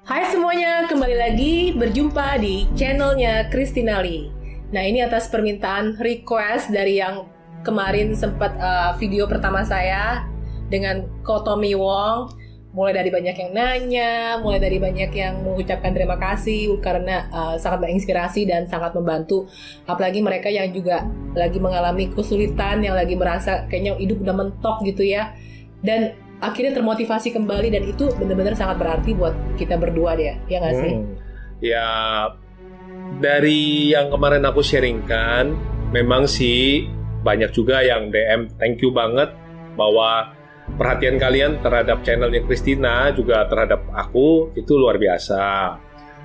Hai semuanya, kembali lagi berjumpa di channelnya Christina Lee. Nah ini atas permintaan request dari yang kemarin sempat uh, video pertama saya dengan Kotomi Wong. Mulai dari banyak yang nanya, mulai dari banyak yang mengucapkan terima kasih karena uh, sangat menginspirasi dan sangat membantu. Apalagi mereka yang juga lagi mengalami kesulitan, yang lagi merasa kayaknya hidup udah mentok gitu ya. Dan akhirnya termotivasi kembali dan itu benar-benar sangat berarti buat kita berdua deh ya nggak sih? Hmm. Ya dari yang kemarin aku sharingkan memang sih banyak juga yang DM thank you banget bahwa perhatian kalian terhadap channelnya Christina juga terhadap aku itu luar biasa.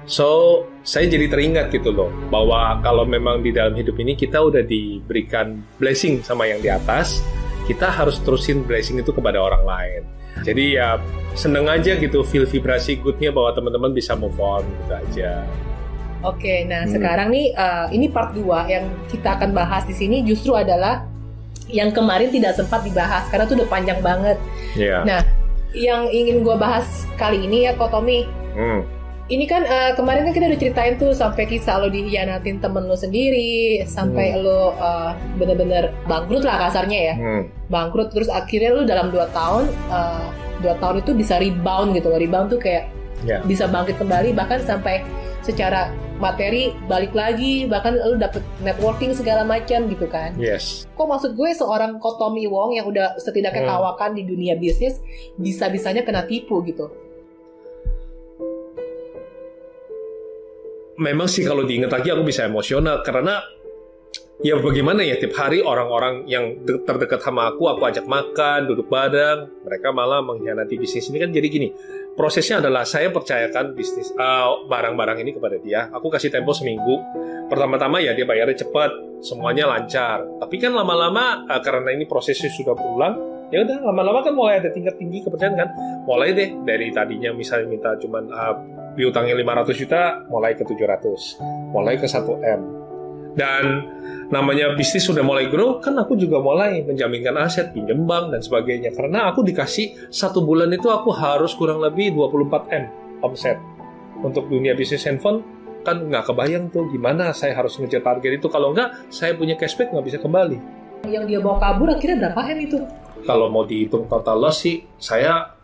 So, saya jadi teringat gitu loh bahwa kalau memang di dalam hidup ini kita udah diberikan blessing sama yang di atas, kita harus terusin blessing itu kepada orang lain. Jadi ya seneng aja gitu feel vibrasi goodnya bahwa teman-teman bisa move on gitu aja. Oke, nah hmm. sekarang nih uh, ini part 2 yang kita akan bahas di sini justru adalah yang kemarin tidak sempat dibahas karena tuh udah panjang banget. Yeah. Nah, yang ingin gue bahas kali ini ya Kotomi. Hmm. Ini kan uh, kemarin kan kita udah ceritain tuh sampai kisah lo dihianatin temen lo sendiri, sampai hmm. lo uh, bener-bener bangkrut lah kasarnya ya, hmm. bangkrut terus akhirnya lo dalam dua tahun, uh, dua tahun itu bisa rebound gitu loh, rebound tuh kayak yeah. bisa bangkit kembali bahkan sampai secara materi balik lagi bahkan lu dapet networking segala macam gitu kan yes kok maksud gue seorang Kotomi Wong yang udah setidaknya hmm. kawakan di dunia bisnis bisa bisanya kena tipu gitu memang sih kalau diingat lagi aku bisa emosional karena ya bagaimana ya tiap hari orang-orang yang terdekat sama aku aku ajak makan duduk bareng mereka malah mengkhianati bisnis ini kan jadi gini prosesnya adalah saya percayakan bisnis uh, barang-barang uh, ini kepada dia. Aku kasih tempo seminggu. Pertama-tama ya dia bayarnya cepat, semuanya lancar. Tapi kan lama-lama uh, karena ini prosesnya sudah berulang, ya udah lama-lama kan mulai ada tingkat tinggi kepercayaan kan. Mulai deh dari tadinya misalnya minta cuman uh, diutangin 500 juta, mulai ke 700, mulai ke 1 M. Dan namanya bisnis sudah mulai grow, kan aku juga mulai menjaminkan aset, pinjam bank, dan sebagainya. Karena aku dikasih satu bulan itu aku harus kurang lebih 24 M omset. Untuk dunia bisnis handphone, kan nggak kebayang tuh gimana saya harus ngejar target itu. Kalau nggak, saya punya cashback nggak bisa kembali. Yang dia bawa kabur akhirnya berapa M itu? Kalau mau dihitung total loss sih, saya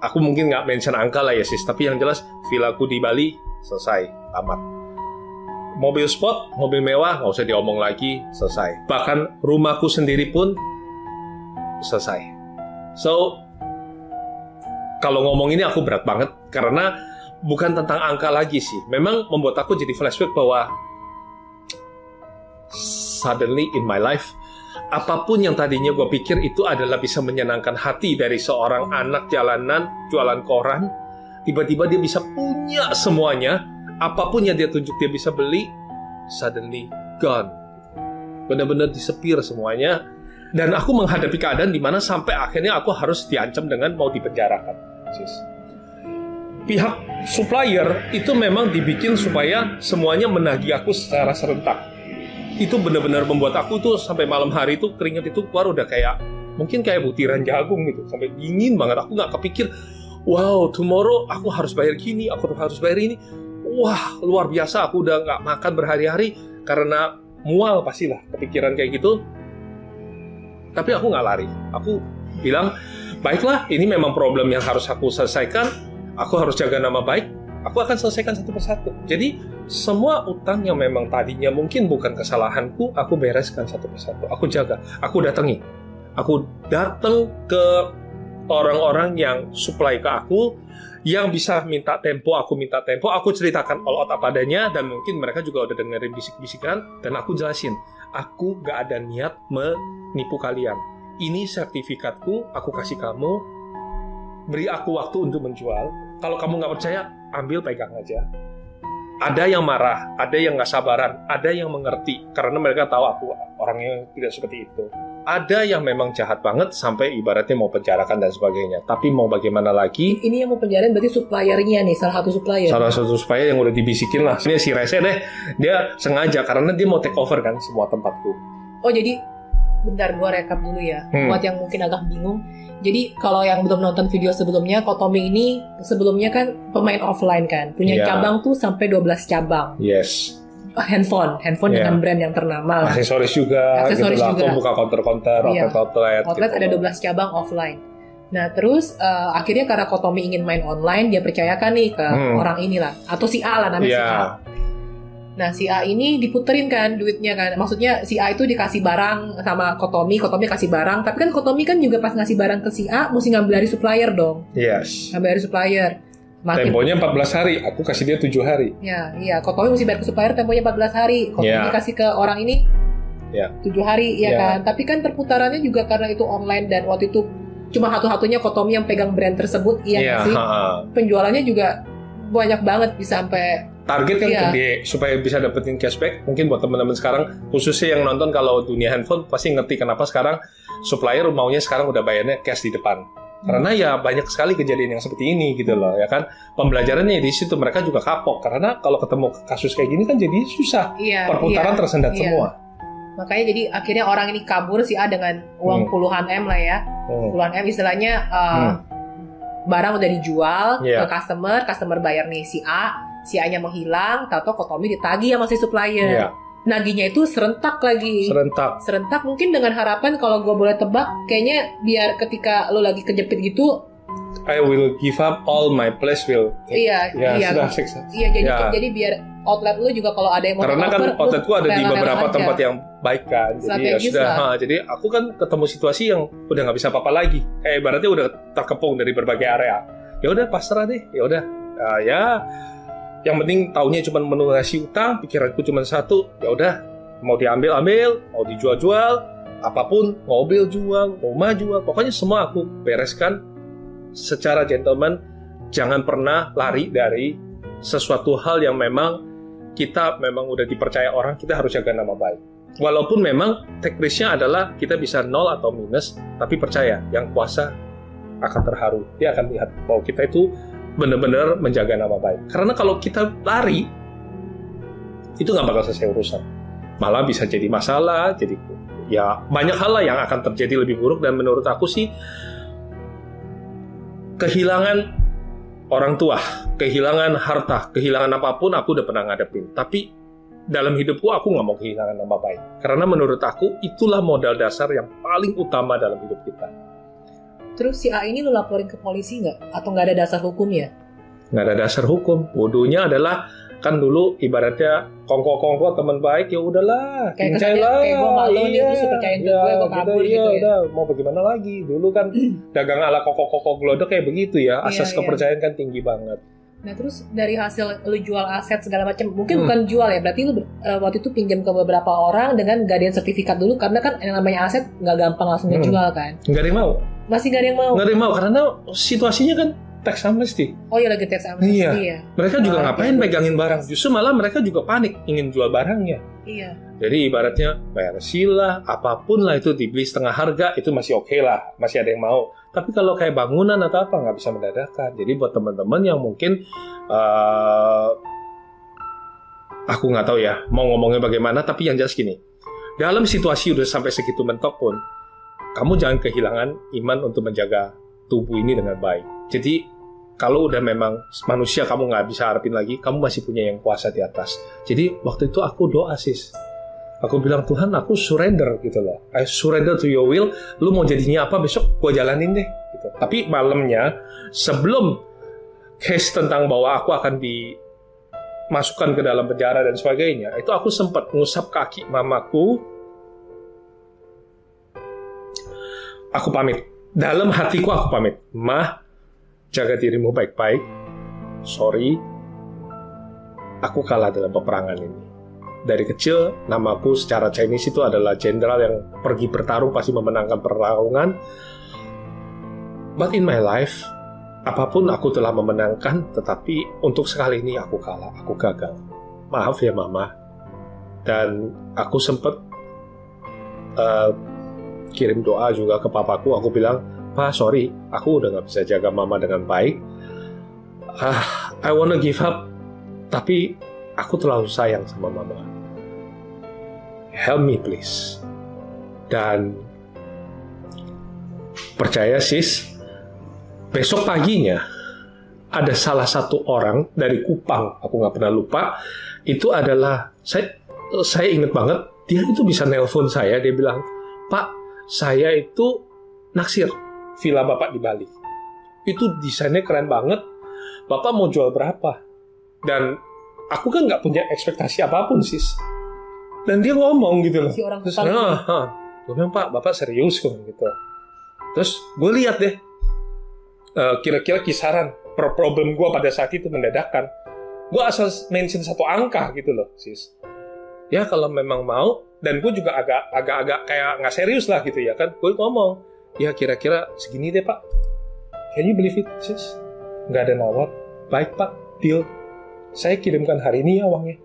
aku mungkin nggak mention angka lah ya sis, tapi yang jelas villaku di Bali selesai, tamat. Mobil sport, mobil mewah, nggak usah diomong lagi, selesai. Bahkan rumahku sendiri pun selesai. So, kalau ngomong ini aku berat banget karena bukan tentang angka lagi sih. Memang membuat aku jadi flashback bahwa suddenly in my life apa pun yang tadinya gue pikir itu adalah bisa menyenangkan hati dari seorang anak jalanan jualan koran tiba-tiba dia bisa punya semuanya, apa pun yang dia tunjuk dia bisa beli, suddenly gone. Benar-benar disepir semuanya. Dan aku menghadapi keadaan di mana sampai akhirnya aku harus diancam dengan mau dipenjarakan. Pihak supplier itu memang dibikin supaya semuanya menagih aku secara serentak. Itu benar-benar membuat aku tuh sampai malam hari itu keringat itu keluar udah kayak mungkin kayak butiran jagung gitu sampai dingin banget aku nggak kepikir wow tomorrow aku harus bayar gini, aku harus bayar ini. Wah luar biasa, aku udah nggak makan berhari-hari karena mual pastilah kepikiran kayak gitu. Tapi aku nggak lari, aku bilang baiklah ini memang problem yang harus aku selesaikan. Aku harus jaga nama baik. Aku akan selesaikan satu persatu. Jadi semua utang yang memang tadinya mungkin bukan kesalahanku, aku bereskan satu persatu. Aku jaga, aku datangi. Aku datang ke orang-orang yang supply ke aku yang bisa minta tempo, aku minta tempo, aku ceritakan all out apa adanya dan mungkin mereka juga udah dengerin bisik-bisikan dan aku jelasin, aku gak ada niat menipu kalian. Ini sertifikatku, aku kasih kamu, beri aku waktu untuk menjual. Kalau kamu nggak percaya, ambil pegang aja. Ada yang marah, ada yang nggak sabaran, ada yang mengerti karena mereka tahu aku orangnya tidak seperti itu ada yang memang jahat banget sampai ibaratnya mau penjarakan dan sebagainya. Tapi mau bagaimana lagi? Ini yang mau penjarakan berarti suppliernya nih, salah satu supplier. Salah satu supplier yang udah dibisikin lah. Ini si Rese deh, dia sengaja karena dia mau take over kan semua tempatku. Oh jadi, bentar gua rekap dulu ya. Hmm. Buat yang mungkin agak bingung, Jadi kalau yang belum nonton video sebelumnya, Kotomi ini sebelumnya kan pemain offline kan, punya yeah. cabang tuh sampai 12 cabang. Yes. Handphone, handphone yeah. dengan brand yang ternama. Aksesoris juga. Aksesoris gitu juga. buka counter-counter, yeah. outlet-outlet. Outlet gitu. ada 12 cabang offline. Nah terus uh, akhirnya karena Kotomi ingin main online, dia percayakan nih ke hmm. orang inilah atau si A lah namanya yeah. si A Nah si A ini diputerin kan duitnya kan. Maksudnya si A itu dikasih barang sama Kotomi, Kotomi kasih barang. Tapi kan Kotomi kan juga pas ngasih barang ke si A mesti ngambil dari supplier dong. Yes. Ngambil dari supplier. Makin, temponya 14 hari, aku kasih dia 7 hari. Ya, iya. Kotomi mesti bayar ke supplier temponya 14 hari. Kotomi yeah. kasih ke orang ini ya. 7 hari, ya yeah. kan. Tapi kan perputarannya juga karena itu online dan waktu itu cuma satu-satunya Kotomi yang pegang brand tersebut, iya yeah, sih. Penjualannya juga banyak banget bisa sampai target kan yeah. gede supaya bisa dapetin cashback mungkin buat teman-teman sekarang khususnya yang nonton kalau dunia handphone pasti ngerti kenapa sekarang supplier maunya sekarang udah bayarnya cash di depan karena ya banyak sekali kejadian yang seperti ini gitu loh ya kan pembelajarannya di situ mereka juga kapok karena kalau ketemu kasus kayak gini kan jadi susah yeah, perputaran yeah, tersendat yeah. semua makanya jadi akhirnya orang ini kabur si A dengan uang hmm. puluhan m lah ya hmm. puluhan m istilahnya uh, hmm. barang udah dijual yeah. ke customer customer bayar nih si A si A-nya menghilang, tato Kotomi ditagi sama si supplier. Iya. Naginya itu serentak lagi. Serentak. Serentak mungkin dengan harapan kalau gue boleh tebak, kayaknya biar ketika lo lagi kejepit gitu, I will give up all my place will. Iya, ya, iya. Sudah, iya, jadi ya. jadi biar outlet lu juga kalau ada yang mau Karena kan outletku ada di beberapa aja. tempat yang baik kan. Jadi ya sudah, ha, jadi aku kan ketemu situasi yang udah nggak bisa apa-apa lagi. Kayak ibaratnya udah terkepung dari berbagai area. Ya udah pasrah deh. Ya udah. Uh, ya yang penting taunya cuma melunasi utang pikiranku cuma satu ya udah mau diambil ambil mau dijual jual apa pun mobil jual rumah jual pokoknya semua aku bereskan. Secara gentleman jangan pernah lari dari sesuatu hal yang memang kita memang udah dipercaya orang kita harus jaga nama baik. Walaupun memang teknisnya adalah kita bisa nol atau minus tapi percaya yang kuasa akan terharu. Dia akan lihat bahwa kita itu benar-benar menjaga nama baik. Karena kalau kita lari, itu nggak bakal selesai urusan. Malah bisa jadi masalah, jadi ya banyak hal lah yang akan terjadi lebih buruk dan menurut aku sih kehilangan orang tua, kehilangan harta, kehilangan apa pun aku udah pernah ngadepin. Tapi dalam hidupku aku nggak mau kehilangan nama baik. Karena menurut aku itulah modal dasar yang paling utama dalam hidup kita. Terus si A ini lu laporin ke polisi nggak? Atau nggak ada dasar hukumnya? Nggak ada dasar hukum. Bodohnya adalah kan dulu ibaratnya kongko-kongko teman baik ya udahlah kayak kesannya lah. kayak gue malu iya, nih terus percayain ya, gue gue kabur gitu, iya, gitu ya udah mau bagaimana lagi dulu kan dagang ala koko-koko glodok kayak begitu ya iya, asas iya, kepercayaan iya. kan tinggi banget Nah terus dari hasil lu jual aset segala macam, mungkin hmm. bukan jual ya, berarti lu uh, waktu itu pinjam ke beberapa orang dengan ada sertifikat dulu karena kan yang namanya aset nggak gampang langsung hmm. dijual kan? Nggak ada yang mau. Masih gak ada yang mau. Gak ada yang mau karena situasinya kan tax amnesty. Oh iya lagi tax amnesty. Iya. iya. Mereka juga oh, ngapain okay. megangin barang? Justru malah mereka juga panik ingin jual barangnya. Iya. Jadi ibaratnya bayar sila, apa pun lah itu dibeli setengah harga itu masih oke okay lah, masih ada yang mau. Tapi kalau kayak bangunan atau apa nggak bisa mendadakan. Jadi buat teman-teman yang mungkin uh, aku nggak tahu ya mau ngomongnya bagaimana, tapi yang jelas gini, dalam situasi udah sampai segitu mentok pun kamu jangan kehilangan iman untuk menjaga tubuh ini dengan baik. Jadi kalau udah memang manusia kamu nggak bisa harapin lagi, kamu masih punya yang kuasa di atas. Jadi waktu itu aku doa sis. Aku bilang Tuhan aku surrender gitu loh. I surrender to your will. Lu mau jadinya apa besok gua jalanin deh. Gitu. Tapi malamnya sebelum case tentang bahwa aku akan dimasukkan ke dalam penjara dan sebagainya, itu aku sempat ngusap kaki mamaku aku pamit. Dalam hatiku aku pamit. Mah, jaga dirimu baik-baik. Sorry, aku kalah dalam peperangan ini. Dari kecil, namaku secara Chinese itu adalah jenderal yang pergi bertarung pasti memenangkan pertarungan. But in my life, apa pun aku telah memenangkan, tetapi untuk sekali ini aku kalah, aku gagal. Maaf ya mama. Dan aku sempat uh, kirim doa juga ke papaku. Aku bilang pak sorry aku udah nggak bisa jaga mama dengan baik. Ah I wanna give up. Tapi aku terlalu sayang sama mama. Help me please. Dan percaya sis, besok paginya ada salah satu orang dari Kupang, aku nggak pernah lupa, itu adalah saya saya inget banget dia itu bisa nelpon saya dia bilang Pak saya itu naksir villa bapak di Bali. Itu desainnya keren banget. Bapak mau jual berapa? Dan aku kan nggak punya ekspektasi apa pun sis. Dan dia ngomong gitu loh. Si orang terus ah, ah. gue bilang Pak bapak serius? Kok gitu. Terus gue lihat deh uh, kira-kira kisaran per problem gue pada saat itu mendadakan gue asal mention satu angka gitu loh sis ya kalau memang mau dan gue juga agak agak agak kayak nggak serius lah gitu ya kan? Gue ngomong ya kira-kira segini deh pak. Can you believe it sis? Nggak ada nawar. Baik pak. Deal. Saya kirimkan hari ini ya uangnya.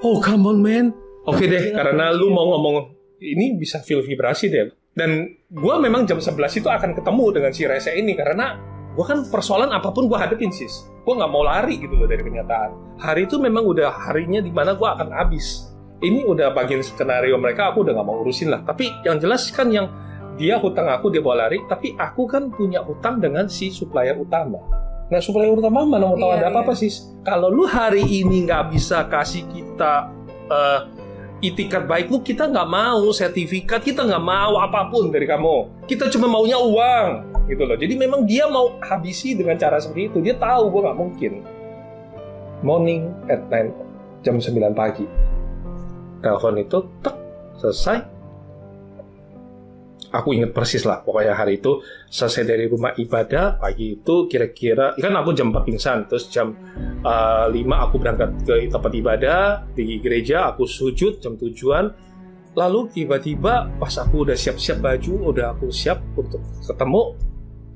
Oh come on man. Oke okay deh karena lu mau ngomong ini bisa feel vibrasi deh. Dan gue memang jam 11 itu akan ketemu dengan si Rese ini karena gue kan persoalan apa pun gue hadepin sis. Gue nggak mau lari gitu loh dari kenyataan. Hari itu memang udah harinya di mana gue akan habis. Ini udah bagian skenario mereka aku udah nggak mau urusin lah. Tapi yang jelas kan yang dia hutang aku dia bawa lari. Tapi aku kan punya hutang dengan si supplier utama. Nah supplier utama mana mau tahu iya, ada apa apa iya. sis? Kalau lu hari ini nggak bisa kasih kita uh, itikat baik lu kita nggak mau sertifikat kita nggak mau apa pun dari kamu. Kita cuma maunya uang gitu loh. Jadi memang dia mau habisi dengan cara seperti itu. Dia tahu gue nggak mungkin. Morning at 9 jam 9 pagi. Telepon itu tek selesai aku inget persis lah pokoknya hari itu selesai dari rumah ibadah pagi itu kira-kira kan aku jam 4 pingsan terus jam uh, eh, 5 aku berangkat ke tempat ibadah di gereja aku sujud jam tujuan. Lalu tiba-tiba pas aku udah siap-siap baju udah aku siap untuk ketemu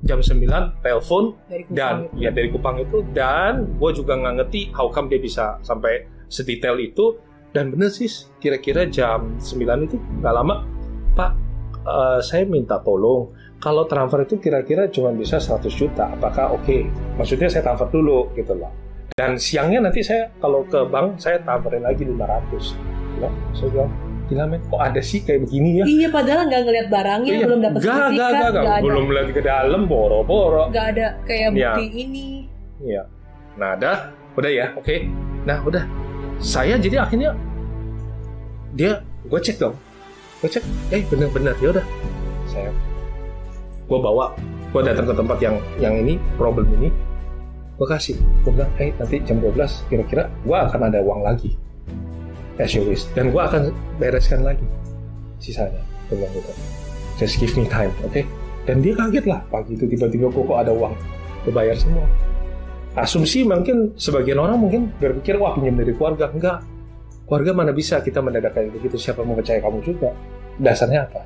jam 9 telepon dan itu. ya dari Kupang itu. Dan gue juga nggak ngerti how come dia bisa sampai sedetail itu. Dan bener sih kira-kira jam 9 itu nggak lama. Pak uh, saya minta tolong kalau transfer itu kira-kira cuma bisa 100 juta apakah oke okay? maksudnya saya transfer dulu gitu loh dan siangnya nanti saya kalau ke bank saya transferin lagi 500 ya, saya bilang gila men kok ada sih kayak begini ya iya padahal nggak ngeliat barangnya iya. belum dapat sertifikat gak, gak, gak, gak, belum lihat ke dalam boro-boro nggak ada kayak iya. bukti ya. ini iya nah ada udah ya oke okay. nah udah saya jadi akhirnya dia gue cek dong gue cek eh bener-bener. Ya udah. Saya gue bawa. Gue datang ke tempat yang yang ini problem ini. Gue kasih. Gue bilang eh nanti jam 12 kira-kira gue akan ada uang lagi. As you wish. Dan gue akan bereskan lagi sisanya. Bilang gitu. Just give me time oke okay? dan dia kaget lah. Pagi itu tiba-tiba kok ada uang. Gue bayar semua. Asumsi mungkin sebagian orang mungkin berpikir wah pinjam dari keluarga. Enggak keluarga mana bisa kita mendadak kayak begitu? Siapa mau percaya kamu juga? Dasarnya apa?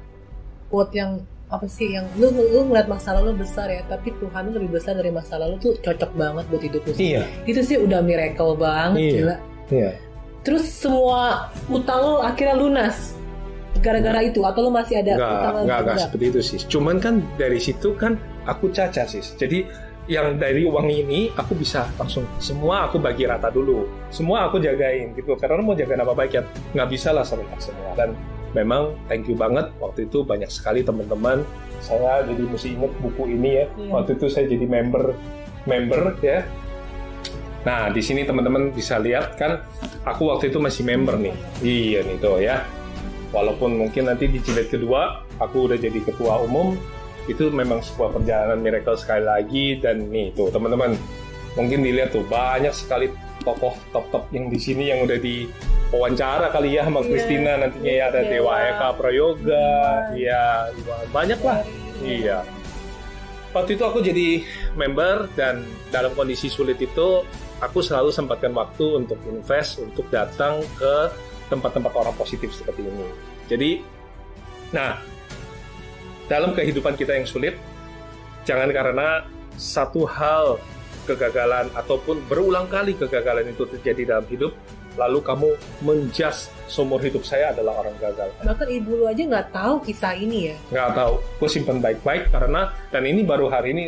Quote yang apa sih yang lu lu ngeliat masa lalu besar ya tapi Tuhan lebih besar dari masa lalu tuh cocok banget buat hidup lu iya. itu sih udah miracle banget iya. gila. Iya. terus semua utang lo akhirnya lunas gara-gara itu atau lo masih ada nggak, utang nggak, nggak seperti itu sih. Cuman kan dari situ kan aku caca sih. Jadi yang dari uang ini aku bisa langsung semua aku bagi rata dulu. Semua aku jagain gitu. Karena mau jaga nama baik ya nggak bisa lah sama semua. Dan memang thank you banget waktu itu banyak sekali teman-teman. Saya jadi mesti inget buku ini ya. Yeah. waktu itu saya jadi member member ya. Nah di sini teman-teman bisa lihat kan aku waktu itu masih member nih. Iya nih tuh ya. Walaupun mungkin nanti di jilid kedua aku udah jadi ketua umum itu memang sebuah perjalanan miracle sekali lagi dan nih tuh teman-teman mungkin dilihat tuh banyak sekali tokoh top-top yang di sini yang udah di wawancara kali ya sama yeah. Christina nantinya ya ada yeah. Dewa Eka Prayoga yeah. ya banyak lah iya waktu itu aku jadi member dan dalam kondisi sulit itu aku selalu sempatkan waktu untuk invest untuk datang ke tempat-tempat orang positif seperti ini jadi nah dalam kehidupan kita yang sulit, jangan karena satu hal kegagalan ataupun berulang kali kegagalan itu terjadi dalam hidup, lalu kamu menjas seumur hidup saya adalah orang gagal. Bahkan ibu lu aja nggak tahu kisah ini ya? Nggak tahu. Gue simpan baik-baik karena dan ini baru hari ini,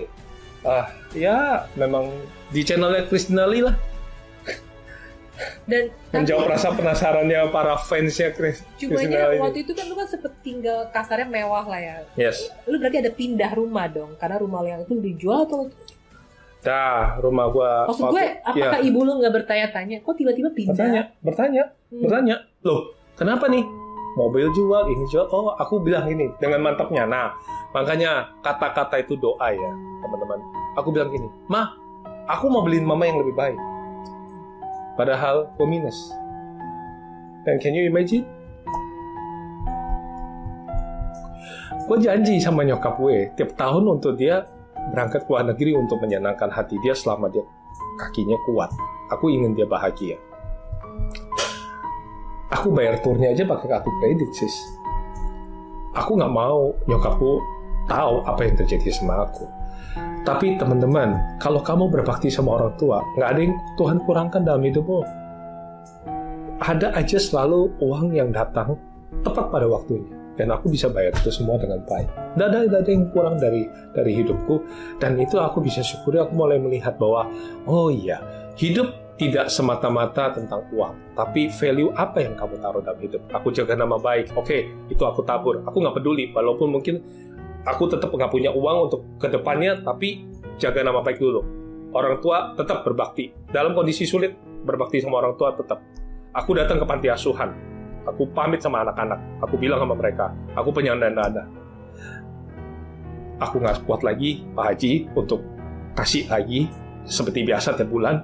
uh, ya memang di channelnya Kristina Lee lah. Dan menjawab rasa penasarannya para fansnya Chris. Cuma waktu itu kan lu kan sempet tinggal kasarnya mewah lah ya. Yes. Lu berarti ada pindah rumah dong, karena rumah yang itu dijual atau? Dah, rumah gua. Maksud gue, apakah ya. ibu lu nggak bertanya-tanya? Kok tiba-tiba pindah? Bertanya, bertanya, hmm. bertanya. Loh, kenapa nih? Mobil jual, ini jual. Oh, aku bilang ini dengan mantapnya. Nah, makanya kata-kata itu doa ya, teman-teman. Aku bilang gini, mah, aku mau beliin mama yang lebih baik Padahal minus. Dan can you imagine? Gue janji sama nyokap gue tiap tahun untuk dia berangkat ke luar negeri untuk menyenangkan hati dia selama dia kakinya kuat. Aku ingin dia bahagia. Aku bayar turnya aja pakai kartu kredit, sis. Aku nggak mau nyokapku tahu apa yang terjadi sama aku tapi teman-teman, kalau kamu berbakti sama orang tua, nggak ada yang Tuhan kurangkan dalam hidupmu. Ada aja selalu uang yang datang tepat pada waktunya. Dan aku bisa bayar itu semua dengan baik. Tidak ada, ada yang kurang dari dari hidupku. Dan itu aku bisa syukuri, aku mulai melihat bahwa, oh iya, hidup tidak semata-mata tentang uang, tapi value apa yang kamu taruh dalam hidup. Aku jaga nama baik, oke, itu aku tabur. Aku nggak peduli, walaupun mungkin aku tetap nggak punya uang untuk ke depannya, tapi jaga nama baik dulu. Orang tua tetap berbakti. Dalam kondisi sulit, berbakti sama orang tua tetap. Aku datang ke panti asuhan. Aku pamit sama anak-anak. Aku bilang sama mereka, aku penyandang dana. Aku nggak kuat lagi, Pak Haji, untuk kasih lagi seperti biasa tiap bulan.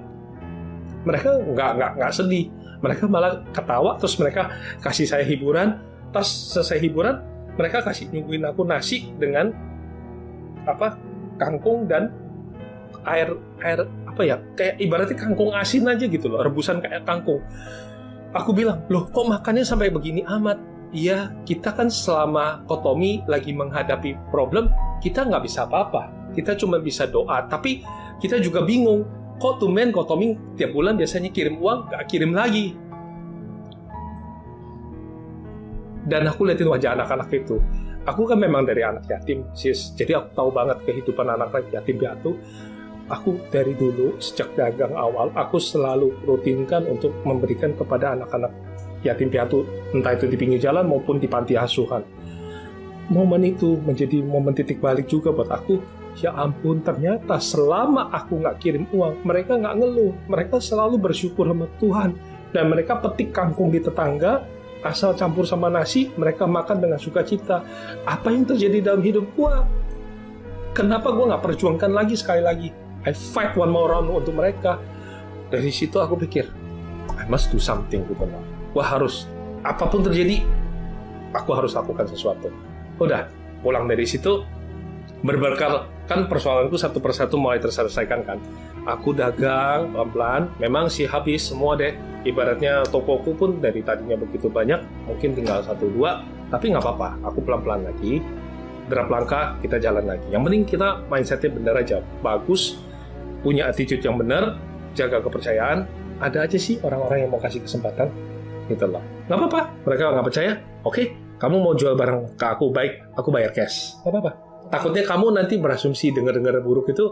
Mereka nggak nggak nggak sedih. Mereka malah ketawa, terus mereka kasih saya hiburan. Pas selesai hiburan, mereka kasih nyuguhin aku nasi dengan apa kangkung dan air air apa ya kayak ibaratnya kangkung asin aja gitu loh rebusan kayak kangkung. Aku bilang loh kok makannya sampai begini amat? Iya kita kan selama kotomi lagi menghadapi problem kita nggak bisa apa-apa. Kita cuma bisa doa. Tapi kita juga bingung kok tumen kotomi tiap bulan biasanya kirim uang nggak kirim lagi dan aku liatin wajah anak-anak itu. Aku kan memang dari anak yatim sis. Jadi aku tahu banget kehidupan anak yatim piatu. Aku dari dulu sejak dagang awal aku selalu rutinkan untuk memberikan kepada anak-anak yatim piatu entah itu di pinggir jalan maupun di panti asuhan. Momen itu menjadi momen titik balik juga buat aku. Ya ampun ternyata selama aku nggak kirim uang mereka nggak ngeluh. Mereka selalu bersyukur sama Tuhan. Dan mereka petik kangkung di tetangga asal campur sama nasi, mereka makan dengan sukacita. Apa yang terjadi dalam hidup gua? Kenapa gua nggak perjuangkan lagi sekali lagi? I fight one more round untuk mereka. Dari situ aku pikir, I must do something, gue benar. Gua harus, apa pun terjadi, aku harus lakukan sesuatu. Udah, pulang dari situ, berbekal kan persoalanku satu persatu mulai terselesaikan kan. Aku dagang pelan-pelan memang sih habis semua deh. Ibaratnya tokoku pun dari tadinya begitu banyak mungkin tinggal satu dua tapi nggak apa-apa. Aku pelan-pelan lagi derap langkah kita jalan lagi. Yang penting kita mindsetnya benar aja. Bagus punya attitude yang benar jaga kepercayaan. Ada aja sih orang-orang yang mau kasih kesempatan. Gitu loh. Nggak apa-apa mereka nggak percaya oke. Kamu mau jual barang ke aku baik aku bayar cash. Nggak apa-apa takutnya kamu nanti berasumsi dengar-dengar buruk itu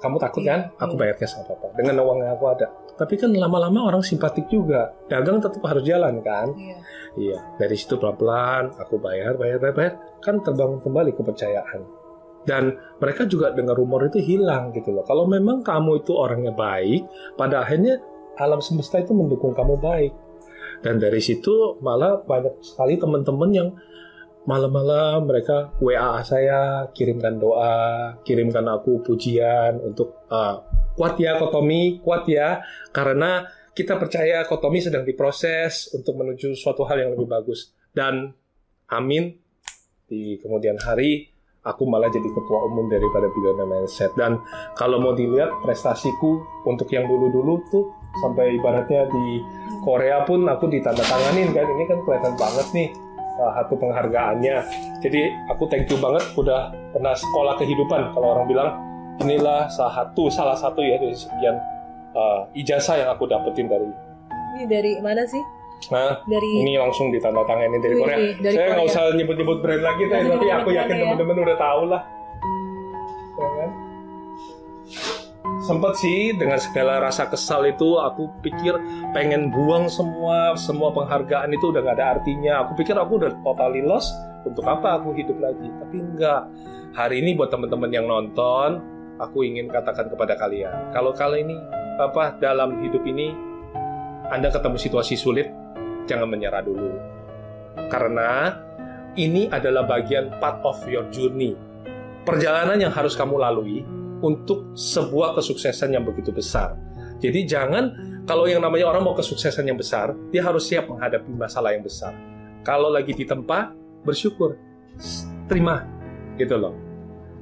kamu takut kan? Aku bayar cash apa apa dengan uang yang aku ada. Tapi kan lama-lama orang simpatik juga. Dagang tetap harus jalan kan? Iya, iya. dari situ pelan-pelan aku bayar bayar bayar bayar. Kan terbangun kembali kepercayaan. Dan mereka juga dengar rumor itu hilang gitu loh. Kalau memang kamu itu orangnya baik pada akhirnya alam semesta itu mendukung kamu baik. Dan dari situ malah banyak sekali teman-teman yang malam-malam mereka WA saya kirimkan doa kirimkan aku pujian untuk uh, kuat ya Kotomi kuat ya. Karena kita percaya Kotomi sedang diproses untuk menuju suatu hal yang lebih bagus. Dan amin di kemudian hari aku malah jadi ketua umum daripada Billionaire Mindset. Dan kalau mau dilihat prestasiku untuk yang dulu-dulu tuh sampai ibaratnya di Korea pun aku ditanda tanganin kan ini kan kelihatan banget nih salah satu penghargaannya. Jadi aku thank you banget udah pernah sekolah kehidupan kalau orang bilang inilah salah satu salah satu ya dari sekian uh, ijazah yang aku dapetin dari. Ini dari mana sih? Nah, dari ini langsung ditanda tangan dari Korea. Dari Saya nggak usah nyebut-nyebut brand lagi, tapi aku yakin ya. teman-teman udah tahu lah. Ya kan? Sempat sih dengan segala rasa kesal itu aku pikir pengen buang semua semua penghargaan itu udah gak ada artinya. Aku pikir aku udah totally lost. Untuk apa aku hidup lagi? Tapi enggak. Hari ini buat teman-teman yang nonton, aku ingin katakan kepada kalian, kalau kalian ini apa dalam hidup ini Anda ketemu situasi sulit, jangan menyerah dulu. Karena ini adalah bagian part of your journey. Perjalanan yang harus kamu lalui untuk sebuah kesuksesan yang begitu besar. Jadi jangan kalau yang namanya orang mau kesuksesan yang besar, dia harus siap menghadapi masalah yang besar. Kalau lagi di tempat, bersyukur, terima, gitu loh.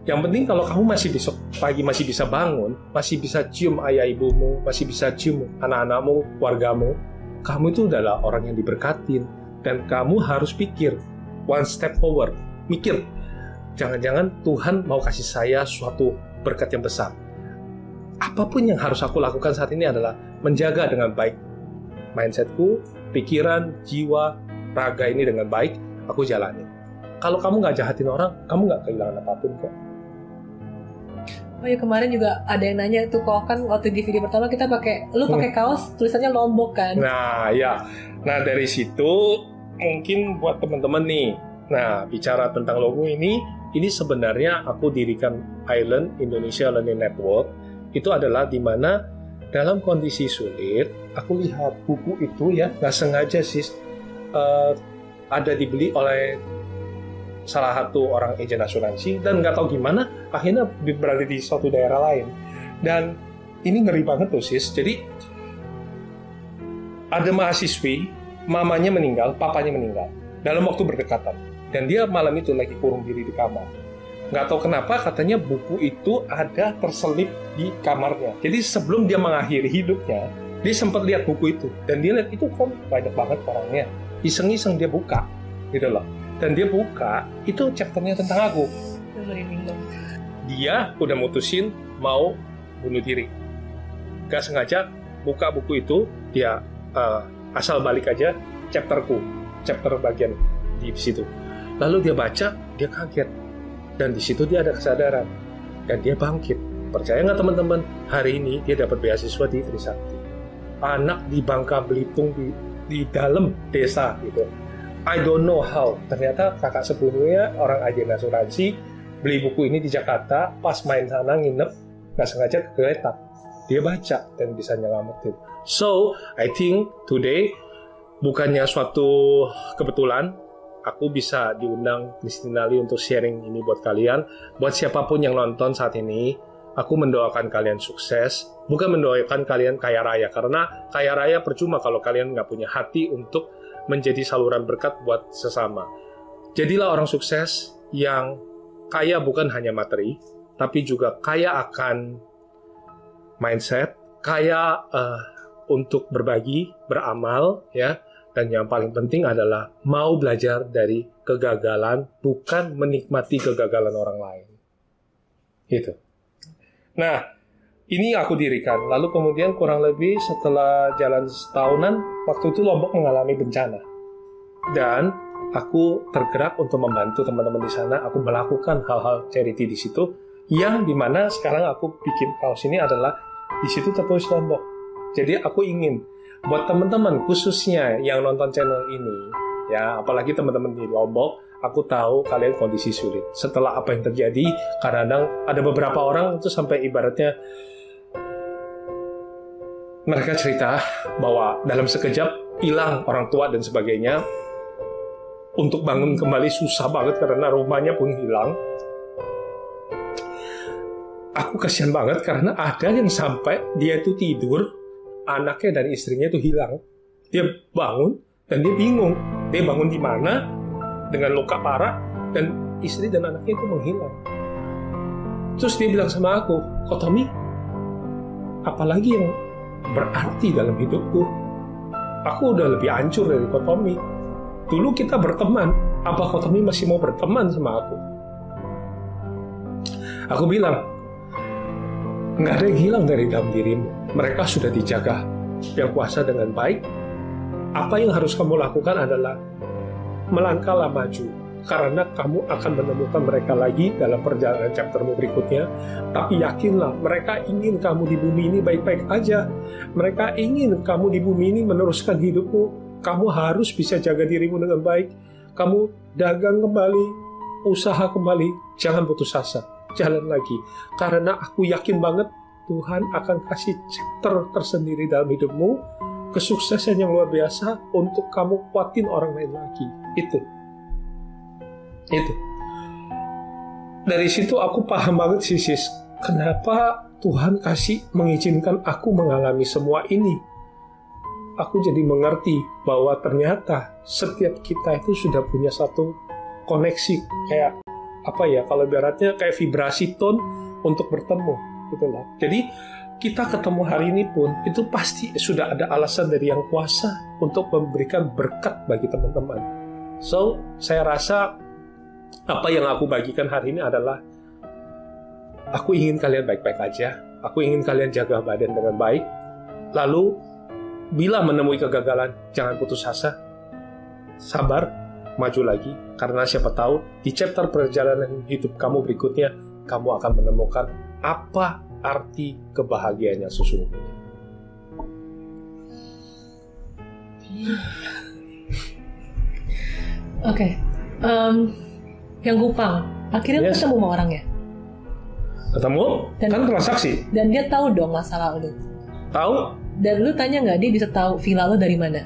Yang penting kalau kamu masih besok pagi masih bisa bangun, masih bisa cium ayah ibumu, masih bisa cium anak-anakmu, wargamu, kamu itu adalah orang yang diberkatin dan kamu harus pikir one step forward, mikir jangan-jangan Tuhan mau kasih saya suatu berkat yang besar. Apa pun yang harus aku lakukan saat ini adalah menjaga dengan baik mindsetku, pikiran, jiwa, raga ini dengan baik, aku jalani. Kalau kamu nggak jahatin orang, kamu nggak kehilangan apa pun kok. Oh ya kemarin juga ada yang nanya itu kok kan waktu di video pertama kita pakai lu pakai hmm. kaos tulisannya lombok kan. Nah ya, nah dari situ mungkin buat teman-teman nih. Nah bicara tentang logo ini, ini sebenarnya aku dirikan Island Indonesia Learning Network itu adalah di mana dalam kondisi sulit aku lihat buku itu ya nggak sengaja sih uh, ada dibeli oleh salah satu orang agen asuransi dan nggak tahu gimana akhirnya berada di suatu daerah lain. Dan ini ngeri banget tuh sis. Jadi ada mahasiswi mamanya meninggal papanya meninggal dalam waktu berdekatan dan dia malam itu lagi kurung diri di kamar. Nggak tahu kenapa katanya buku itu ada terselip di kamarnya. Jadi sebelum dia mengakhiri hidupnya dia sempat lihat buku itu. Dan dia lihat itu kok banyak banget orangnya. Iseng-iseng dia buka gitu loh. Dan dia buka itu chapternya tentang aku. Dia udah mutusin mau bunuh diri. Gak sengaja buka buku itu dia uh, asal balik aja chapterku chapter bagian di situ lalu dia baca dia kaget dan di situ dia ada kesadaran dan dia bangkit percaya nggak teman-teman hari ini dia dapat beasiswa di Trisakti anak di Bangka Belitung di di dalam desa gitu I don't know how. Ternyata kakak sepupunya orang agen asuransi beli buku ini di Jakarta, pas main sana nginep, nggak sengaja kegeletak. Dia baca dan bisa nyelamatin. So, I think today bukannya suatu kebetulan aku bisa diundang Christina Lee untuk sharing ini buat kalian. Buat siapa pun yang nonton saat ini, aku mendoakan kalian sukses. Bukan mendoakan kalian kaya raya, karena kaya raya percuma kalau kalian nggak punya hati untuk menjadi saluran berkat buat sesama. Jadilah orang sukses yang kaya bukan hanya materi, tapi juga kaya akan mindset, kaya uh, untuk berbagi, beramal, ya. Dan yang paling penting adalah mau belajar dari kegagalan, bukan menikmati kegagalan orang lain. Gitu. Nah, ini aku dirikan. Lalu kemudian kurang lebih setelah jalan setahunan, waktu itu Lombok mengalami bencana. Dan aku tergerak untuk membantu teman-teman di sana. Aku melakukan hal-hal charity di situ. Yang di mana sekarang aku bikin kaos ini adalah di situ tertulis Lombok. Jadi aku ingin buat teman-teman khususnya yang nonton channel ini, ya apalagi teman-teman di Lombok, aku tahu kalian kondisi sulit. Setelah apa yang terjadi, kadang-kadang ada beberapa orang itu sampai ibaratnya mereka cerita bahwa dalam sekejap hilang orang tua dan sebagainya. Untuk bangun kembali susah banget karena rumahnya pun hilang. Aku kasihan banget karena ada yang sampai dia itu tidur, anaknya dan istrinya itu hilang. Dia bangun dan dia bingung. Dia bangun di mana dengan luka parah dan istri dan anaknya itu menghilang. Terus dia bilang sama aku, kok Tommy, apalagi yang berarti dalam hidupku. Aku udah lebih hancur dari Kotomi. Dulu kita berteman, apa Kotomi masih mau berteman sama aku? Aku bilang, nggak ada yang hilang dari dalam dirimu. Mereka sudah dijaga yang kuasa dengan baik. Apa yang harus kamu lakukan adalah melangkahlah maju, karena kamu akan menemukan mereka lagi dalam perjalanan chaptermu berikutnya. Tapi yakinlah, mereka ingin kamu di bumi ini baik-baik aja. Mereka ingin kamu di bumi ini meneruskan hidupmu. Kamu harus bisa jaga dirimu dengan baik. Kamu dagang kembali, usaha kembali, jangan putus asa, jalan lagi. Karena aku yakin banget Tuhan akan kasih chapter tersendiri dalam hidupmu, kesuksesan yang luar biasa untuk kamu kuatin orang lain lagi. Itu. Itu. Dari situ aku paham banget sih, sis. Kenapa Tuhan kasih mengizinkan aku mengalami semua ini? Aku jadi mengerti bahwa ternyata setiap kita itu sudah punya satu koneksi kayak apa ya kalau ibaratnya kayak vibrasi tone untuk bertemu gitu loh. Jadi kita ketemu hari ini pun itu pasti sudah ada alasan dari yang kuasa untuk memberikan berkat bagi teman-teman. So, saya rasa apa yang aku bagikan hari ini adalah aku ingin kalian baik-baik aja. Aku ingin kalian jaga badan dengan baik. Lalu bila menemui kegagalan, jangan putus asa. Sabar, maju lagi karena siapa tahu di chapter perjalanan hidup kamu berikutnya kamu akan menemukan apa arti kebahagiaannya sesungguhnya. Oke, okay. um, yang Kupang, akhirnya yes. ketemu sama orangnya. Ketemu? Dan, kan transaksi. Dan dia tahu dong masalah lu. Tahu? Dan lu tanya nggak dia bisa tahu villa lu dari mana?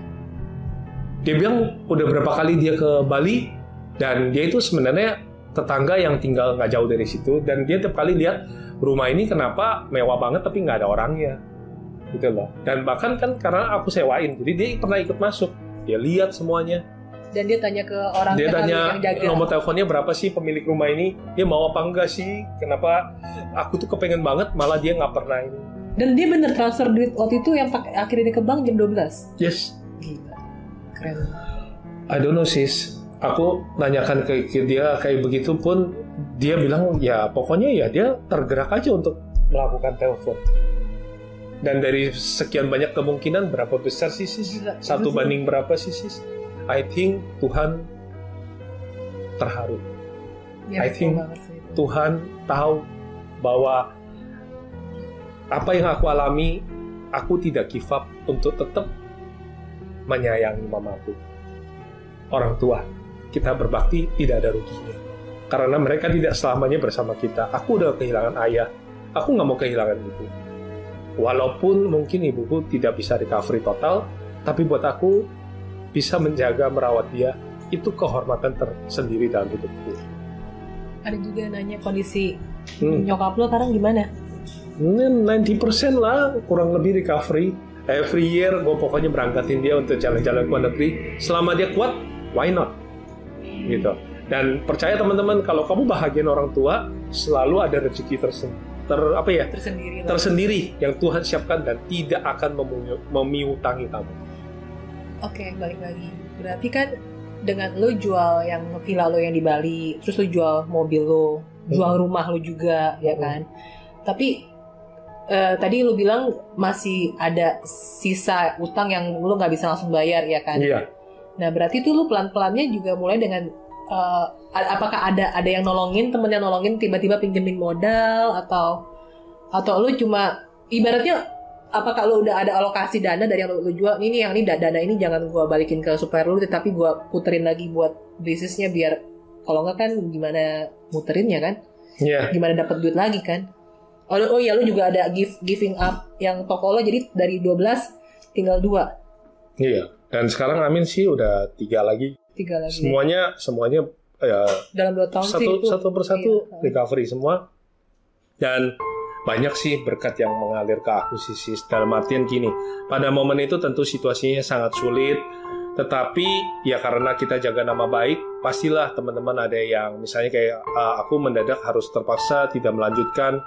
Dia bilang udah berapa kali dia ke Bali dan dia itu sebenarnya tetangga yang tinggal nggak jauh dari situ dan dia tiap kali lihat rumah ini kenapa mewah banget tapi nggak ada orangnya gitu loh. Dan bahkan kan karena aku sewain jadi dia pernah ikut masuk. Dia lihat semuanya. Dan dia tanya ke orang dia tanya yang jaga. nomor teleponnya berapa sih pemilik rumah ini? Dia mau apa enggak sih? Kenapa aku tuh kepengen banget malah dia nggak pernah ini. Dan dia bener transfer duit waktu itu yang pakai akhirnya ke bank jam 12 yes. Gila keren I don't know sis. Aku nanyakan ke, ke dia kayak begitu pun dia bilang ya pokoknya ya dia tergerak aja untuk melakukan telepon. Dan dari sekian banyak kemungkinan berapa besar sih sis? Satu banding berapa sih sis? I think Tuhan terharu. Ya, I think Tuhan tahu bahwa apa yang aku alami aku tidak give up untuk tetap menyayangi mamaku orang tua kita berbakti tidak ada ruginya. Karena mereka tidak selamanya bersama kita. Aku udah kehilangan ayah, aku nggak mau kehilangan ibu. Walaupun mungkin ibuku tidak bisa recovery total, tapi buat aku bisa menjaga merawat dia itu kehormatan tersendiri dalam hidupku. Ada juga nanya kondisi hmm. nyokap lo sekarang gimana? 90% lah kurang lebih recovery. Every year gue pokoknya berangkatin dia untuk jalan-jalan ke luar negeri. Selama dia kuat, why not? gitu. Dan percaya teman-teman kalau kamu bahagian orang tua selalu ada rezeki tersendiri ter apa ya tersendiri, tersendiri yang Tuhan siapkan dan tidak akan memiutangi kamu. Oke, balik lagi. Berarti kan dengan lo jual yang villa lo yang di Bali, terus lo jual mobil lo, jual hmm. rumah lo juga, ya hmm. ya kan. Tapi uh, tadi lo bilang masih ada sisa utang yang lo nggak bisa langsung bayar, ya kan? Iya. Nah berarti itu lu pelan-pelannya juga mulai dengan uh, apakah ada ada yang nolongin temen yang nolongin tiba-tiba pinjemin modal atau atau lu cuma ibaratnya apakah lu udah ada alokasi dana dari yang lu, lu jual ini yang ini dana ini jangan gua balikin ke supplier lu tetapi gua puterin lagi buat bisnisnya biar kalau nggak kan gimana muterinnya kan yeah. gimana dapat duit lagi kan oh, oh ya lu juga ada give giving up yang toko lo jadi dari 12 tinggal dua iya dan sekarang Amin sih udah tiga lagi. Tiga lagi. Semuanya semuanya ya dalam dua tahun satu sih itu, satu persatu iya. recovery semua. Dan banyak sih berkat yang mengalir ke aku sih dalam artian gini pada momen itu tentu situasinya sangat sulit tetapi ya karena kita jaga nama baik pastilah teman-teman ada yang misalnya kayak uh, aku mendadak harus terpaksa tidak melanjutkan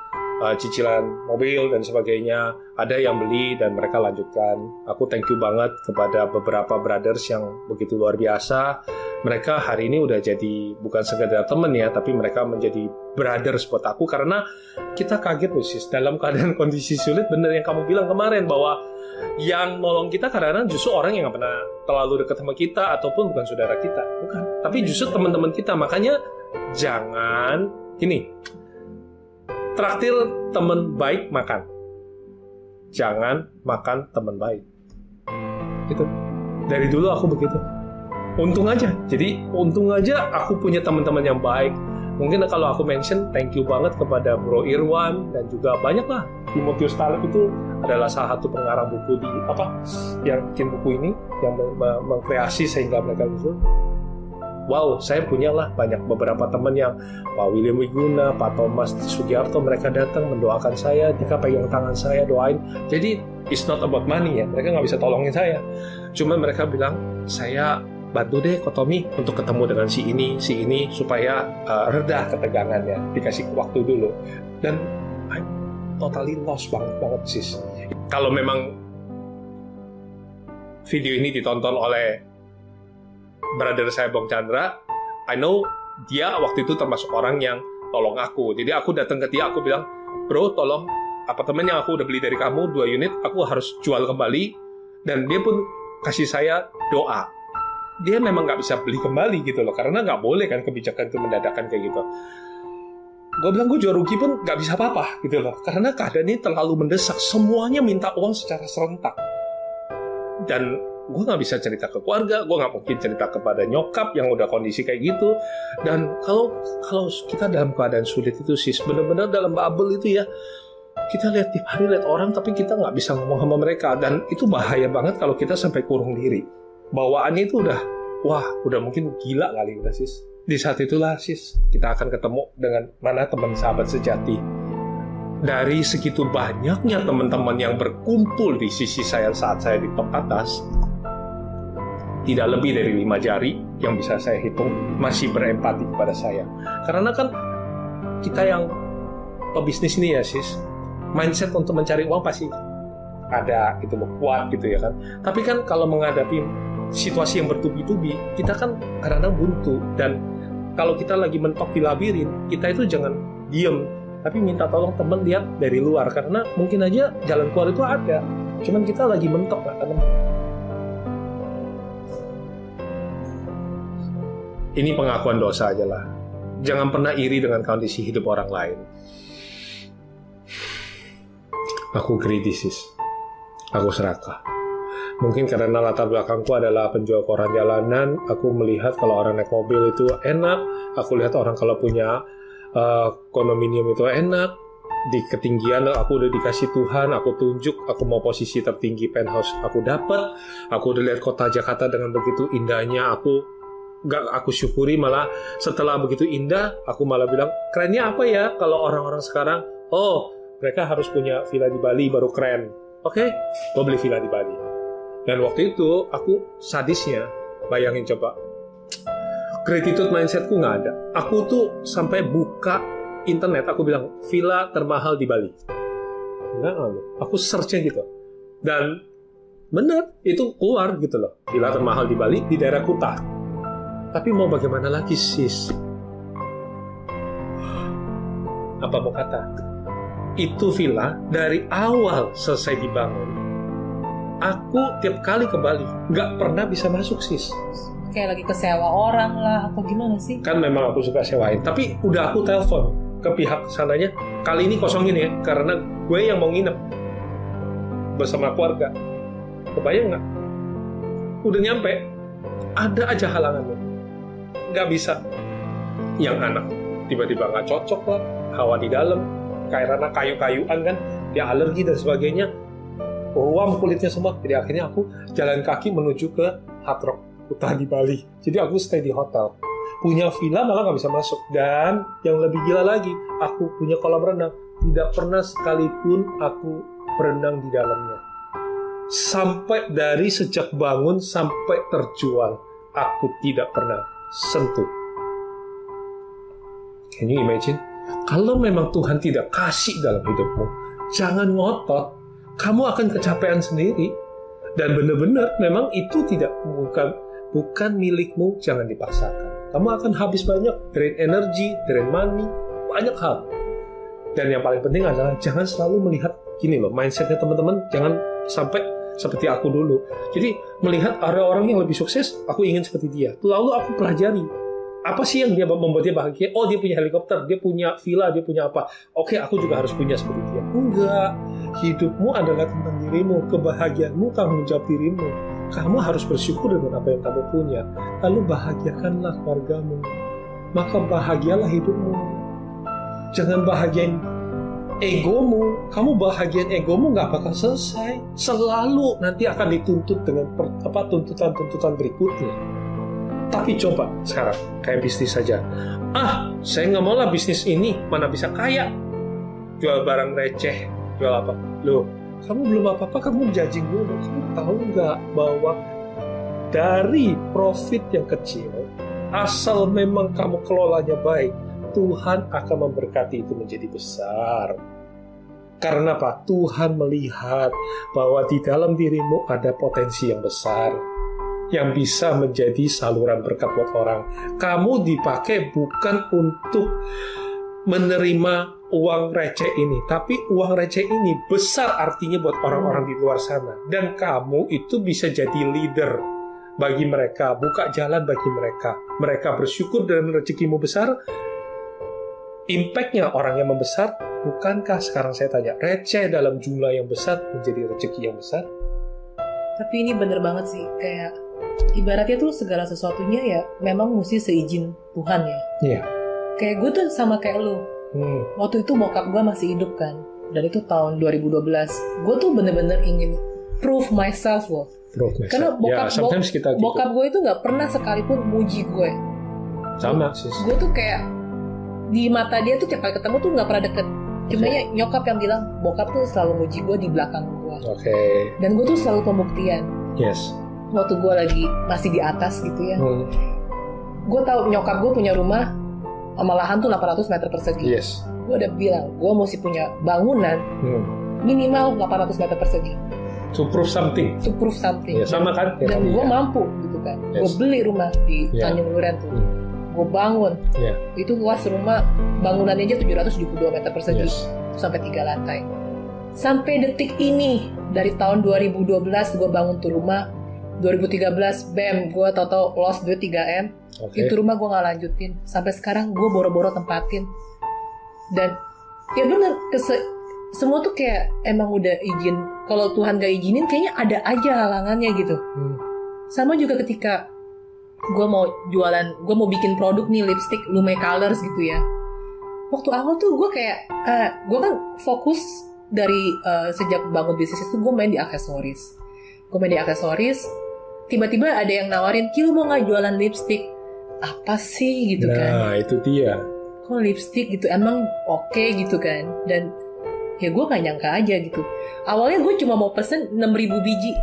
uh, cicilan mobil dan sebagainya. Ada yang beli dan mereka lanjutkan. Aku thank you banget kepada beberapa brothers yang begitu luar biasa. Mereka hari ini udah jadi bukan sekedar temen ya, tapi mereka menjadi brothers buat aku karena kita kaget loh sis dalam keadaan kondisi sulit. Bener yang kamu bilang kemarin bahwa yang nolong kita kadang-kadang justru orang yang nggak pernah terlalu dekat sama kita ataupun bukan saudara kita, bukan tapi justru teman-teman kita. Makanya jangan gini. Traktir teman baik makan. Jangan makan teman baik. Gitu. Dari dulu aku begitu. Untung aja. Jadi untung aja aku punya teman-teman yang baik mungkin kalau aku mention thank you banget kepada Bro Irwan dan juga banyak lah Timotius Taleb itu adalah salah satu pengarang buku di apa yang bikin buku ini yang mengkreasi sehingga mereka itu wow saya punya lah banyak beberapa teman yang Pak William Wiguna, Pak Thomas Sugiarto mereka datang mendoakan saya, mereka pegang tangan saya doain. Jadi it's not about money ya, mereka nggak bisa tolongin saya. Cuma mereka bilang saya bantu deh Kotomi untuk ketemu dengan si ini, si ini supaya uh, reda ketegangannya, dikasih waktu dulu. Dan I'm totally lost banget banget sis. Kalau memang video ini ditonton oleh brother saya Bong Chandra, I know dia waktu itu termasuk orang yang tolong aku. Jadi aku datang ke dia, aku bilang, bro tolong apartemen yang aku udah beli dari kamu dua unit, aku harus jual kembali. Dan dia pun kasih saya doa. Dia memang nggak bisa beli kembali gitu loh karena nggak boleh kan kebijakan itu mendadakan kayak gitu. Gue bilang gue jual rugi pun nggak bisa apa-apa gitu loh. Karena keadaan ini terlalu mendesak. Semuanya minta uang secara serentak. Dan gue nggak bisa cerita ke keluarga gue nggak mungkin cerita kepada nyokap yang udah kondisi kayak gitu. Dan kalau kalau kita dalam keadaan sulit itu sih benar-benar dalam bubble itu ya kita lihat tiap hari lihat orang tapi kita nggak bisa ngomong sama mereka. Dan itu bahaya banget kalau kita sampai kurung diri. Bawaannya itu udah wah udah mungkin gila kali udah sis. Di saat itulah sis kita akan ketemu dengan mana teman sahabat sejati. Dari segitu banyaknya teman-teman yang berkumpul di sisi saya saat saya di top atas tidak lebih dari lima jari yang bisa saya hitung masih berempati kepada saya. Karena kan kita yang pebisnis ini ya sis mindset untuk mencari uang pasti ada gitu kuat gitu ya kan. Tapi kan kalau menghadapi situasi yang bertubi-tubi, kita kan kadang-kadang buntu. Dan kalau kita lagi mentok di labirin, kita itu jangan diem, tapi minta tolong teman lihat dari luar. Karena mungkin aja jalan keluar itu ada, cuman kita lagi mentok nggak Ini pengakuan dosa aja lah. Jangan pernah iri dengan kondisi hidup orang lain. Aku kritis, aku serakah Mungkin karena latar belakangku adalah penjual koran jalanan, aku melihat kalau orang naik mobil itu enak, aku lihat orang kalau punya uh, kondominium itu enak, di ketinggian aku udah dikasih Tuhan, aku tunjuk, aku mau posisi tertinggi penthouse aku dapat, aku udah lihat kota Jakarta dengan begitu indahnya, aku gak aku syukuri malah setelah begitu indah, aku malah bilang kerennya apa ya kalau orang-orang sekarang, oh mereka harus punya villa di Bali baru keren, oke, okay, gue beli villa di Bali. Dan waktu itu aku sadisnya, bayangin coba, gratitude mindsetku nggak ada. Aku tuh sampai buka internet, aku bilang villa termahal di Bali. Enggak, aku searchnya gitu. Dan bener, itu keluar gitu loh. Villa termahal di Bali, di daerah Kuta. Tapi mau bagaimana lagi sis? Apa mau kata? Itu villa dari awal selesai dibangun aku tiap kali ke Bali nggak pernah bisa masuk sis. Kayak lagi kesewa orang lah atau gimana sih? Kan memang aku suka sewain tapi udah aku telepon ke pihak sananya kali ini kosongin ya karena gue yang mau nginep bersama keluarga. Kebayang nggak? Udah nyampe ada aja halangannya nggak bisa yang anak tiba-tiba nggak cocok lah hawa di dalam karena kayu-kayuan kan dia alergi dan sebagainya ruam kulitnya semua. Jadi akhirnya aku jalan kaki menuju ke Hard Rock Kuta di Bali. Jadi aku stay di hotel. Punya villa malah nggak bisa masuk. Dan yang lebih gila lagi, aku punya kolam renang. Tidak pernah sekalipun aku berenang di dalamnya. Sampai dari sejak bangun sampai terjual, aku tidak pernah sentuh. Can you imagine? Kalau memang Tuhan tidak kasih dalam hidupmu, jangan ngotot kamu akan kecapean sendiri dan benar-benar memang itu tidak bukan bukan milikmu jangan dipaksakan kamu akan habis banyak drain energi drain money banyak hal dan yang paling penting adalah jangan selalu melihat gini loh mindsetnya teman-teman jangan sampai seperti aku dulu. Jadi melihat ada orang yang lebih sukses, aku ingin seperti dia. Lalu aku pelajari apa sih yang dia membuat dia bahagia? Oh dia punya helikopter, dia punya villa, dia punya apa? Oke aku juga harus punya seperti dia. Enggak, hidupmu adalah tentang dirimu, kebahagiaanmu tanggung jawab dirimu. Kamu harus bersyukur dengan apa yang kamu punya. Lalu bahagiakanlah keluargamu. Maka bahagialah hidupmu. Jangan bahagiain egomu. Kamu bahagiain egomu nggak bakal selesai. Selalu nanti akan dituntut dengan apa tuntutan-tuntutan berikutnya tapi coba sekarang kayak bisnis saja. Ah, saya nggak mau lah bisnis ini, mana bisa kaya. Jual barang receh, jual apa? Loh, kamu belum apa-apa, kamu judging dulu. Kamu tahu nggak bahwa dari profit yang kecil, asal memang kamu kelolanya baik, Tuhan akan memberkati itu menjadi besar. Karena apa? Tuhan melihat bahwa di dalam dirimu ada potensi yang besar yang bisa menjadi saluran berkat buat orang. Kamu dipakai bukan untuk menerima uang receh ini, tapi uang receh ini besar artinya buat orang-orang di luar sana. Dan kamu itu bisa jadi leader bagi mereka, buka jalan bagi mereka. Mereka bersyukur dengan rezekimu besar, impactnya orang yang membesar, bukankah sekarang saya tanya, receh dalam jumlah yang besar menjadi rezeki yang besar? Tapi ini bener banget sih, kayak ibaratnya tuh segala sesuatunya ya memang mesti seizin Tuhan ya. Iya. Yeah. Kayak gue tuh sama kayak lu. Hmm. Waktu itu bokap gue masih hidup kan. Dan itu tahun 2012. Gue tuh bener-bener ingin prove myself loh. Prove myself. Karena bokap, yeah, sometimes kita gitu. bokap gue itu nggak pernah sekalipun muji gue. Sama sih. Gue tuh kayak di mata dia tuh tiap kali ketemu tuh nggak pernah deket. Cuma okay. ya nyokap yang bilang bokap tuh selalu muji gue di belakang gue. Oke. Okay. Dan gue tuh selalu pembuktian. Yes waktu gue lagi masih di atas gitu ya hmm. gue tahu nyokap gue punya rumah sama lahan tuh 800 meter persegi yes. gue udah bilang gue mesti punya bangunan hmm. minimal 800 meter persegi to prove something to prove something ya, sama kan dan gue ya. mampu gitu kan yes. gue beli rumah di yeah. Tanjung Duren tuh hmm. Gue bangun. Yeah. itu luas rumah bangunannya aja 772 meter persegi yes. sampai tiga lantai. Sampai detik ini dari tahun 2012 gue bangun tuh rumah. 2013 BEM gue tau-tau lost duit 3M okay. itu rumah gue nggak lanjutin. Sampai sekarang gue boro-boro tempatin. Dan ya bener kese semua tuh kayak emang udah izin. Kalau Tuhan gak izinin kayaknya ada aja halangannya gitu. Hmm. sama juga ketika gue mau jualan gue mau bikin produk nih lipstick Lume Colors gitu ya. Waktu awal tuh gue kayak uh, eh, gue kan fokus dari uh, sejak bangun bisnis itu gue main di aksesoris. Gue main di aksesoris tiba-tiba ada yang nawarin Ki mau nggak jualan lipstick? Apa sih? gitu nah, kan. Nah itu dia. Kok lipstick? gitu. Emang oke okay, gitu kan. Dan ya gue gak nyangka aja gitu. Awalnya gue cuma mau pesen 6000 biji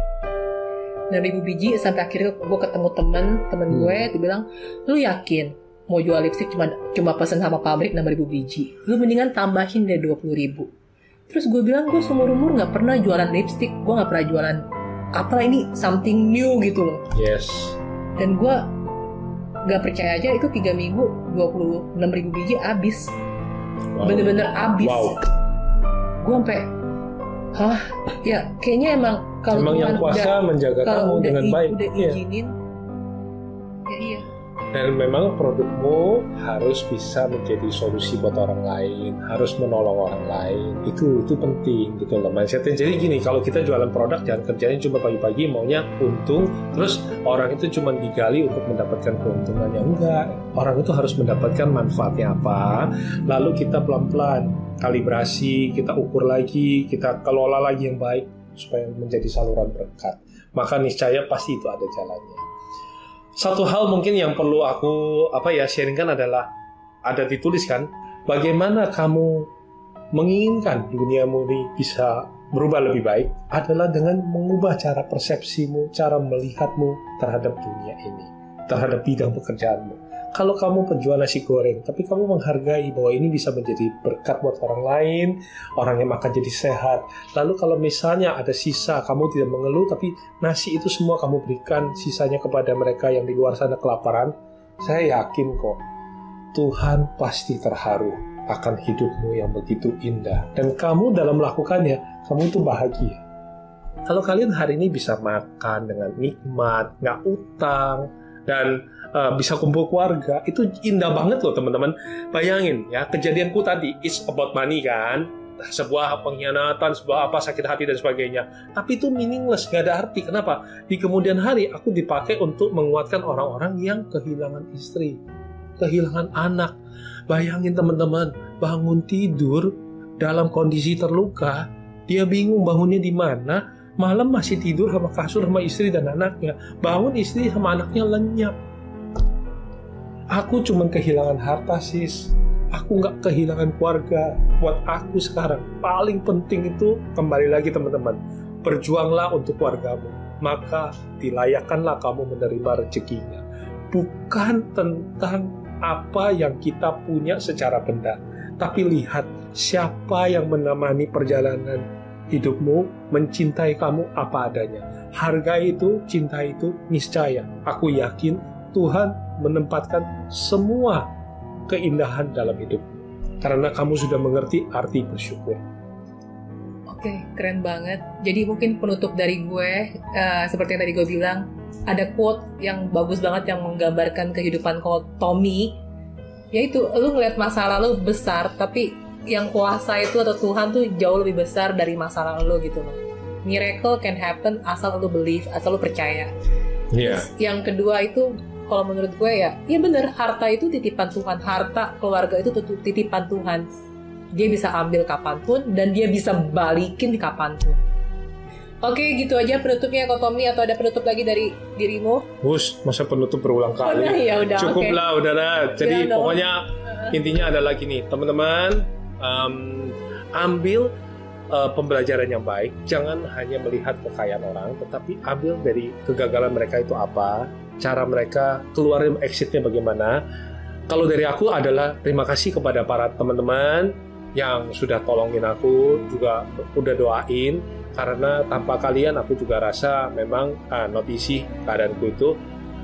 6000 biji sampai akhirnya gue ketemu temen temen hmm. gue dia bilang lu yakin mau jual lipstick cuma cuma pesen sama pabrik 6000 biji lu mendingan tambahin deh 20000 terus gue bilang gue seumur umur nggak pernah jualan lipstick gue nggak pernah jualan apa ini something new gitu loh. Yes. Dan gue nggak percaya aja itu tiga minggu dua puluh enam ribu biji habis. Wow. bener-bener habis. Wow. gue sampai hah? Ya kayaknya emang kalau emang yang kuasa udah, menjaga kamu dengan baik. udah iya. izinin ya iya. Dan memang produkmu harus bisa menjadi solusi buat orang lain harus menolong orang lain. Itu itu penting gitu loh mindsetnya. Jadi gini kalau kita jualan produk jangan kerjanya cuma pagi-pagi maunya untung. Terus orang itu cuma digali untuk mendapatkan keuntungannya enggak orang itu harus mendapatkan manfaatnya apa. Lalu kita pelan-pelan kalibrasi kita ukur lagi kita kelola lagi yang baik supaya menjadi saluran berkat. Maka niscaya pasti itu ada jalannya. Satu hal mungkin yang perlu aku apa ya sharingkan adalah ada dituliskan bagaimana kamu menginginkan duniamu ini bisa berubah lebih baik adalah dengan mengubah cara persepsimu, cara melihatmu terhadap dunia ini, terhadap bidang pekerjaanmu kalau kamu penjual nasi goreng, tapi kamu menghargai bahwa ini bisa menjadi berkat buat orang lain, orang yang makan jadi sehat. Lalu kalau misalnya ada sisa, kamu tidak mengeluh, tapi nasi itu semua kamu berikan sisanya kepada mereka yang di luar sana kelaparan, saya yakin kok Tuhan pasti terharu akan hidupmu yang begitu indah. Dan kamu dalam melakukannya, kamu itu bahagia. Kalau kalian hari ini bisa makan dengan nikmat, nggak utang, dan uh, bisa kumpul keluarga, itu indah banget loh teman-teman. Bayangin ya, kejadianku tadi, it's about money kan, sebuah pengkhianatan, sebuah apa sakit hati dan sebagainya. Tapi itu meaningless, nggak ada arti. Kenapa? Di kemudian hari aku dipakai untuk menguatkan orang-orang yang kehilangan istri, kehilangan anak. Bayangin teman-teman, bangun tidur dalam kondisi terluka, dia bingung bangunnya di mana, malam masih tidur sama kasur sama istri dan anaknya. Bangun istri sama anaknya lenyap. Aku cuma kehilangan harta sis. Aku nggak kehilangan keluarga. Buat aku sekarang paling penting itu kembali lagi teman-teman. Berjuanglah untuk keluargamu. Maka dilayakkanlah kamu menerima rezekinya. Bukan tentang apa yang kita punya secara benda. Tapi lihat siapa yang menemani perjalanan hidupmu, mencintai kamu apa adanya. Harga itu, cinta itu niscaya. Aku yakin Tuhan menempatkan semua keindahan dalam hidupmu. Karena kamu sudah mengerti arti bersyukur. Oke, keren banget. Jadi mungkin penutup dari gue, uh, seperti yang tadi gue bilang, ada quote yang bagus banget yang menggambarkan kehidupan kau Tommy. Yaitu, lu ngeliat masa lalu besar, tapi yang kuasa itu atau Tuhan tuh jauh lebih besar dari masalah lo gitu loh. Miracle can happen asal lo believe, asal lo percaya. Yeah. Yang kedua itu kalau menurut gue ya, iya bener harta itu titipan Tuhan, harta keluarga itu titipan Tuhan. Dia bisa ambil kapan pun dan dia bisa balikin kapan pun. Oke, gitu aja penutupnya Kak Tommy atau ada penutup lagi dari dirimu? Hus, masa penutup berulang kali? Oh, ya udah, Cukup okay. lah, udahlah. Jadi ya, pokoknya uh. intinya adalah gini, teman-teman, um, ambil uh, pembelajaran yang baik. Jangan hanya melihat kekayaan orang, tetapi ambil dari kegagalan mereka itu apa, cara mereka keluar exitnya bagaimana. Kalau dari aku adalah terima kasih kepada para teman-teman yang sudah tolongin aku, juga udah doain, karena tanpa kalian aku juga rasa memang uh, not easy keadaanku itu.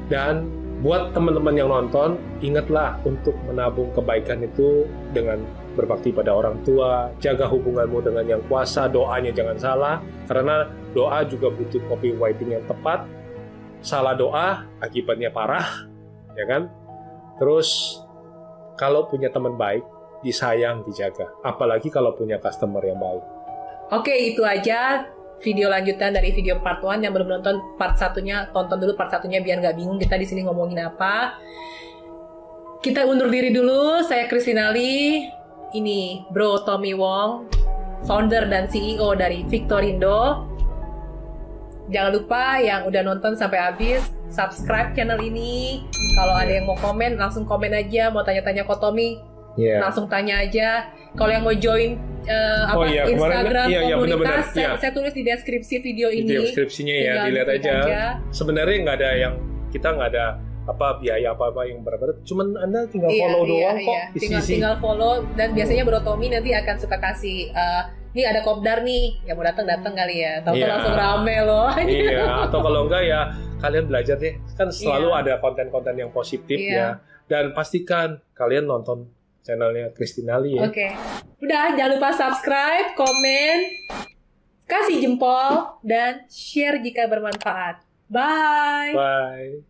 Dan buat teman-teman yang nonton, ingatlah untuk menabung kebaikan itu dengan berbakti pada orang tua, jaga hubunganmu dengan yang kuasa, doanya jangan salah, karena doa juga butuh copywriting yang tepat. Salah doa, akibatnya parah, ya kan? Terus, kalau punya teman baik, disayang, dijaga. Apalagi kalau punya customer yang baik. Oke, itu aja video lanjutan dari video part 1 yang belum nonton part satunya tonton dulu part satunya biar nggak bingung kita di sini ngomongin apa kita undur diri dulu saya Kristinali ini Bro Tommy Wong, founder dan CEO dari Victorindo. Jangan lupa yang udah nonton sampai habis, subscribe channel ini. Kalau ada yang mau komen, langsung komen aja. Mau tanya-tanya kok Tommy, yeah. langsung tanya aja. Kalau yang mau join uh, apa oh, iya, Instagram iya, iya, komunitas, bener -bener. Saya, iya. saya tulis di deskripsi video ini. Di deskripsinya ya, dilihat aja. aja. Sebenarnya nggak ada yang kita nggak ada apa biaya apa apa yang berat-berat cuman anda tinggal iya, follow iya, doang iya. kok tinggal tinggal follow dan biasanya Bro Tommy nanti akan suka kasih uh, nih ada kopdar nih. Yang mau datang datang kali ya. Tahu iya. langsung rame loh. Iya atau kalau enggak ya kalian belajar deh kan selalu iya. ada konten-konten yang positif iya. ya. Dan pastikan kalian nonton channelnya Kristinali ya. Oke. Okay. udah jangan lupa subscribe komen kasih jempol dan share jika bermanfaat. Bye. Bye